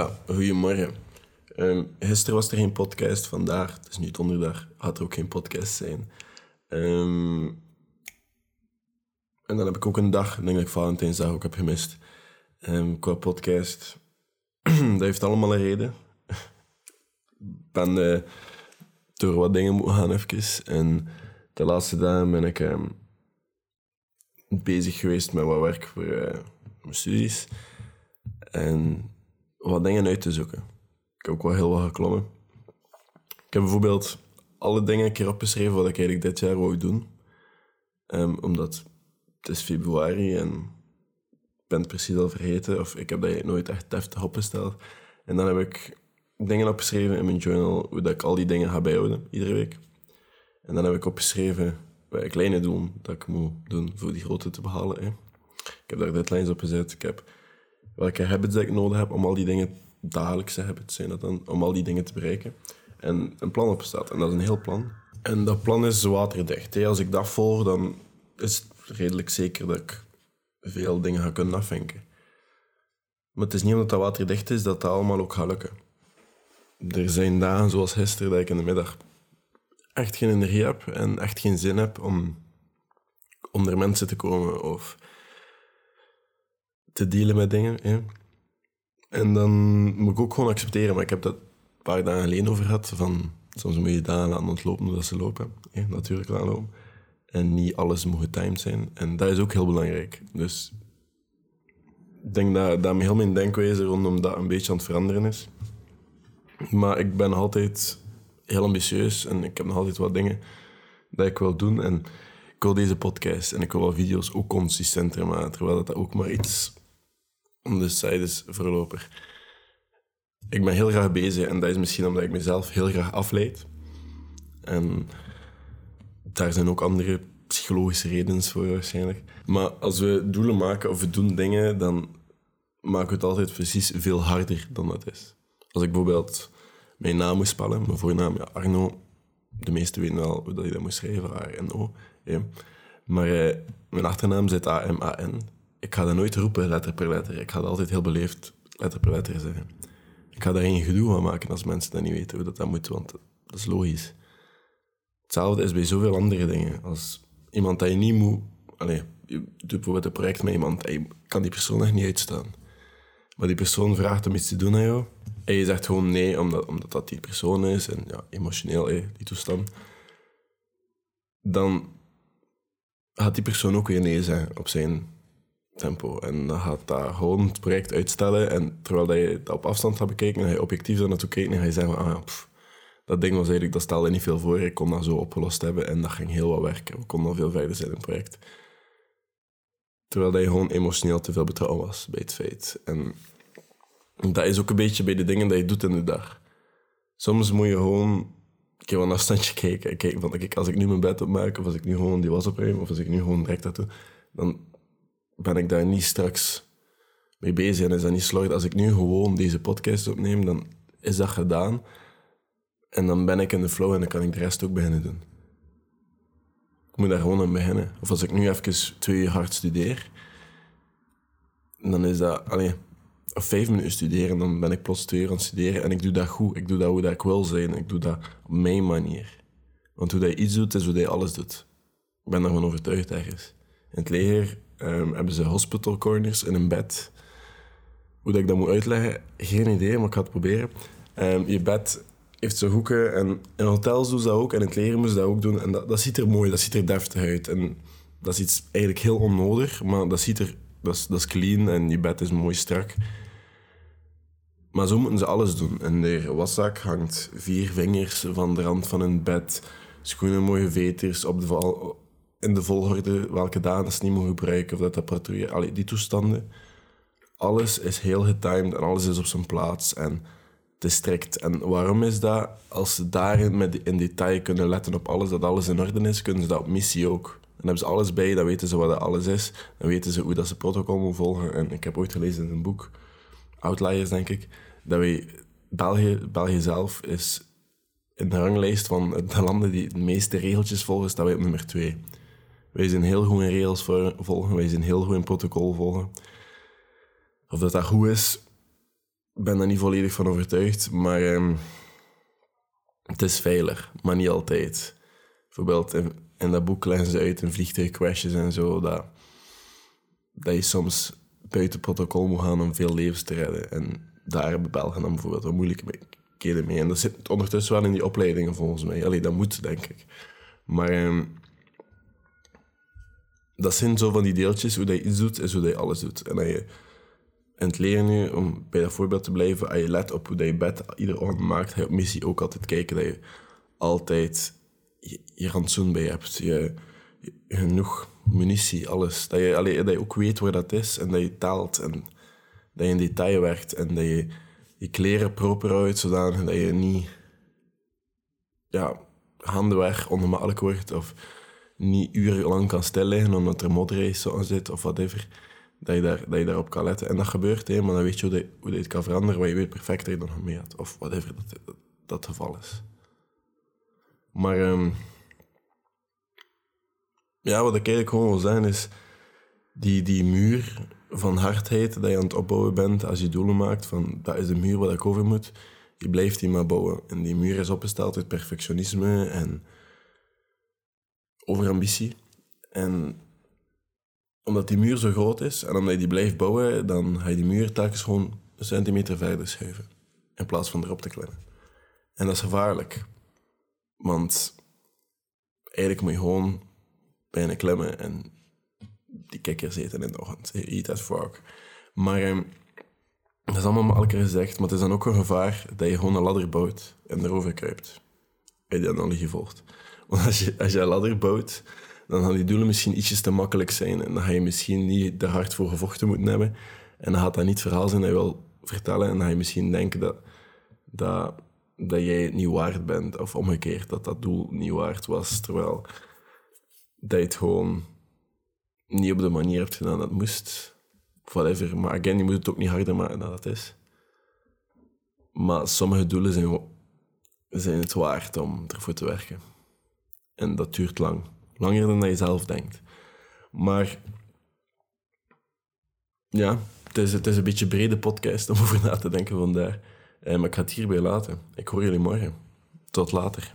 Voilà, goedemorgen. Um, gisteren was er geen podcast, vandaag, het is nu donderdag, had er ook geen podcast zijn. Um, en dan heb ik ook een dag, denk dat ik Valentijnsdag ook heb gemist. Um, qua podcast, dat heeft allemaal een reden. ik ben uh, door wat dingen moeten gaan even. En de laatste dagen ben ik bezig geweest met wat werk voor uh, mijn studies. En wat dingen uit te zoeken. Ik heb ook wel heel wat geklommen. Ik heb bijvoorbeeld alle dingen een keer opgeschreven wat ik eigenlijk dit jaar wou doen. Um, omdat het is februari en ik ben het precies al vergeten. Of ik heb dat nooit echt deftig opgesteld. En dan heb ik dingen opgeschreven in mijn journal, hoe dat ik al die dingen ga bijhouden, iedere week. En dan heb ik opgeschreven welke kleine doelen dat ik moet doen voor die grote te behalen. Hè. Ik heb daar deadlines op gezet. Ik heb welke habits dat ik nodig heb om al die dingen, dagelijkse habits zijn dat dan, om al die dingen te bereiken. En een plan opgesteld. En dat is een heel plan. En dat plan is waterdicht. Hè. Als ik dat volg, dan is het redelijk zeker dat ik veel dingen ga kunnen afvinken. Maar het is niet omdat dat waterdicht is dat dat allemaal ook gaat lukken. Er zijn dagen zoals gisteren dat ik in de middag echt geen energie heb en echt geen zin heb om onder mensen te komen of te dealen met dingen. Ja. En dan moet ik ook gewoon accepteren, maar ik heb dat een paar dagen alleen over gehad. Van, soms moet je dagen laten ontlopen dat ze lopen. Ja, natuurlijk lopen. En niet alles moet getimed zijn. En dat is ook heel belangrijk. Dus ik denk dat, dat heel mijn denkwijze rondom dat een beetje aan het veranderen is. Maar ik ben altijd heel ambitieus en ik heb nog altijd wat dingen dat ik wil doen. En ik wil deze podcast en ik wil wel video's ook consistenter maken, terwijl dat ook maar iets om de is voorlopig. Ik ben heel graag bezig en dat is misschien omdat ik mezelf heel graag afleid. En daar zijn ook andere psychologische redenen voor waarschijnlijk. Maar als we doelen maken of we doen dingen, dan maken we het altijd precies veel harder dan dat is. Als ik bijvoorbeeld mijn naam moest spellen, mijn voornaam, ja, Arno, de meesten weten wel hoe dat je dat moet schrijven, A-R-N-O. Maar eh, mijn achternaam zit A-M-A-N. Ik ga dat nooit roepen, letter per letter. Ik ga dat altijd heel beleefd, letter per letter zeggen. Ik ga daar geen gedoe van maken als mensen dat niet weten hoe dat, dat moet, want dat is logisch. Hetzelfde is bij zoveel andere dingen. Als iemand dat je niet moet... Allez, je doet bijvoorbeeld een project met iemand en je kan die persoon echt niet uitstaan. Maar die persoon vraagt om iets te doen aan jou. En je zegt gewoon nee, omdat, omdat dat die persoon is. En ja, emotioneel, die toestand. Dan gaat die persoon ook weer nee zeggen op zijn tempo. En dan gaat dat gewoon het project uitstellen. En terwijl dat je dat op afstand gaat bekijken, en je objectief daar naartoe kijkt, en ga je zeggen, ah dat ding was eigenlijk, dat stelde niet veel voor. Ik kon dat zo opgelost hebben en dat ging heel wat werken. We konden al veel verder zijn in het project. Terwijl dat je gewoon emotioneel te veel betrokken was bij het feit. En dat is ook een beetje bij de dingen die je doet in de dag. Soms moet je gewoon een keer een afstandje kijken. Kijk, van, als ik nu mijn bed opmaak, of als ik nu gewoon die was opruim, of als ik nu gewoon direct dat doe, dan ben ik daar niet straks mee bezig en is dat niet slordig. Als ik nu gewoon deze podcast opneem, dan is dat gedaan. En dan ben ik in de flow en dan kan ik de rest ook beginnen doen. Ik moet daar gewoon aan beginnen. Of als ik nu even twee uur hard studeer, dan is dat... Allee, vijf minuten studeren, dan ben ik plots twee uur aan het studeren. En ik doe dat goed. Ik doe dat hoe dat ik wil zijn. Ik doe dat op mijn manier. Want hoe dat je iets doet, is hoe dat je alles doet. Ik ben daarvan overtuigd ergens. In het leger um, hebben ze hospital corners in een bed. Hoe dat ik dat moet uitleggen, geen idee, maar ik ga het proberen. Um, je bed heeft zo hoeken en in hotels doen ze dat ook en in het leger moeten ze dat ook doen. En dat, dat ziet er mooi, dat ziet er deftig uit. En dat is iets eigenlijk heel onnodig, maar dat ziet er, dat is, dat is clean en je bed is mooi strak. Maar zo moeten ze alles doen. En de waszak hangt vier vingers van de rand van een bed. Schoenen mooie veters op de, in de volgorde welke ze niet mogen gebruiken. Of dat dat patrouille... Allee, die toestanden. Alles is heel getimed en alles is op zijn plaats. En het is strikt. En waarom is dat? Als ze daarin met in detail kunnen letten op alles, dat alles in orde is, kunnen ze dat op missie ook. Dan hebben ze alles bij, dan weten ze wat dat alles is. Dan weten ze hoe dat ze protocol moeten volgen. En ik heb ooit gelezen in een boek Outliers, denk ik, dat wij, België, België zelf is in de ranglijst van de landen die de meeste regeltjes volgen, staan wij op nummer twee. Wij zijn heel goed in regels volgen, wij zijn heel goed in protocol volgen. Of dat dat goed is, ben daar niet volledig van overtuigd, maar ehm, het is veilig, maar niet altijd. Bijvoorbeeld in, dat boek leggen ze uit in vliegtuigcrashes en zo, dat, dat je soms buiten protocol moet gaan om veel levens te redden. En daar hebben Belgen dan bijvoorbeeld wat moeilijkheden mee. En dat zit ondertussen wel in die opleidingen volgens mij. Allee, dat moet, denk ik. Maar ehm, dat zijn zo van die deeltjes, hoe dat je iets doet, is hoe dat je alles doet. En dat je in het leren nu, om bij dat voorbeeld te blijven, als je let op hoe dat je bed iedere ochtend maakt, ga je op missie ook altijd kijken dat je altijd je, rantsoen bij hebt. Je, genoeg munitie, alles. Dat je, allee, dat je ook weet waar dat is en dat je taalt en dat je in detail werkt en dat je je kleren proper houdt, zodanig dat je niet ja, handen weg onmakkelijk wordt of niet urenlang kan stilliggen omdat er modder zo zit of whatever. Dat je, daar, dat je daarop kan letten. En dat gebeurt, hè, maar dan weet je hoe, hoe het kan veranderen, want je weet perfect dat je nog mee had. Of whatever dat, dat, geval is. Maar ehm, ja, wat ik eigenlijk gewoon wil zeggen is, die, die muur van hardheid dat je aan het opbouwen bent als je doelen maakt, van dat is de muur waar ik over moet, je blijft die maar bouwen. En die muur is opgesteld uit perfectionisme en overambitie. En omdat die muur zo groot is en omdat je die blijft bouwen, dan ga je die muur telkens gewoon een centimeter verder schuiven. In plaats van erop te klimmen. En dat is gevaarlijk. Want eigenlijk moet je gewoon bijna klimmen en die kikkers eten in de ochtend. Eat that frog. Maar ehm, dat is allemaal keer gezegd, maar het is dan ook een gevaar dat je gewoon een ladder bouwt en erover kruipt. Je die analogie volgt. Want als je, als je een ladder bouwt, dan gaan die doelen misschien ietsjes te makkelijk zijn. En dan ga je misschien niet er hard voor gevochten moeten hebben. En dan gaat dat niet verhaal zijn dat je wil vertellen. En dan ga je misschien denken dat, dat, dat jij het niet waard bent. Of omgekeerd, dat dat doel niet waard was. Terwijl dat je het gewoon niet op de manier hebt gedaan dat het moest. Whatever. Maar again, je moet het ook niet harder maken dan dat is. Maar sommige doelen zijn, zijn het waard om ervoor te werken. En dat duurt lang. Langer dan dat je zelf denkt. Maar ja, het is, het is een beetje een brede podcast om over na te denken vandaar. Eh, maar ik ga het hierbij laten. Ik hoor jullie morgen. Tot later.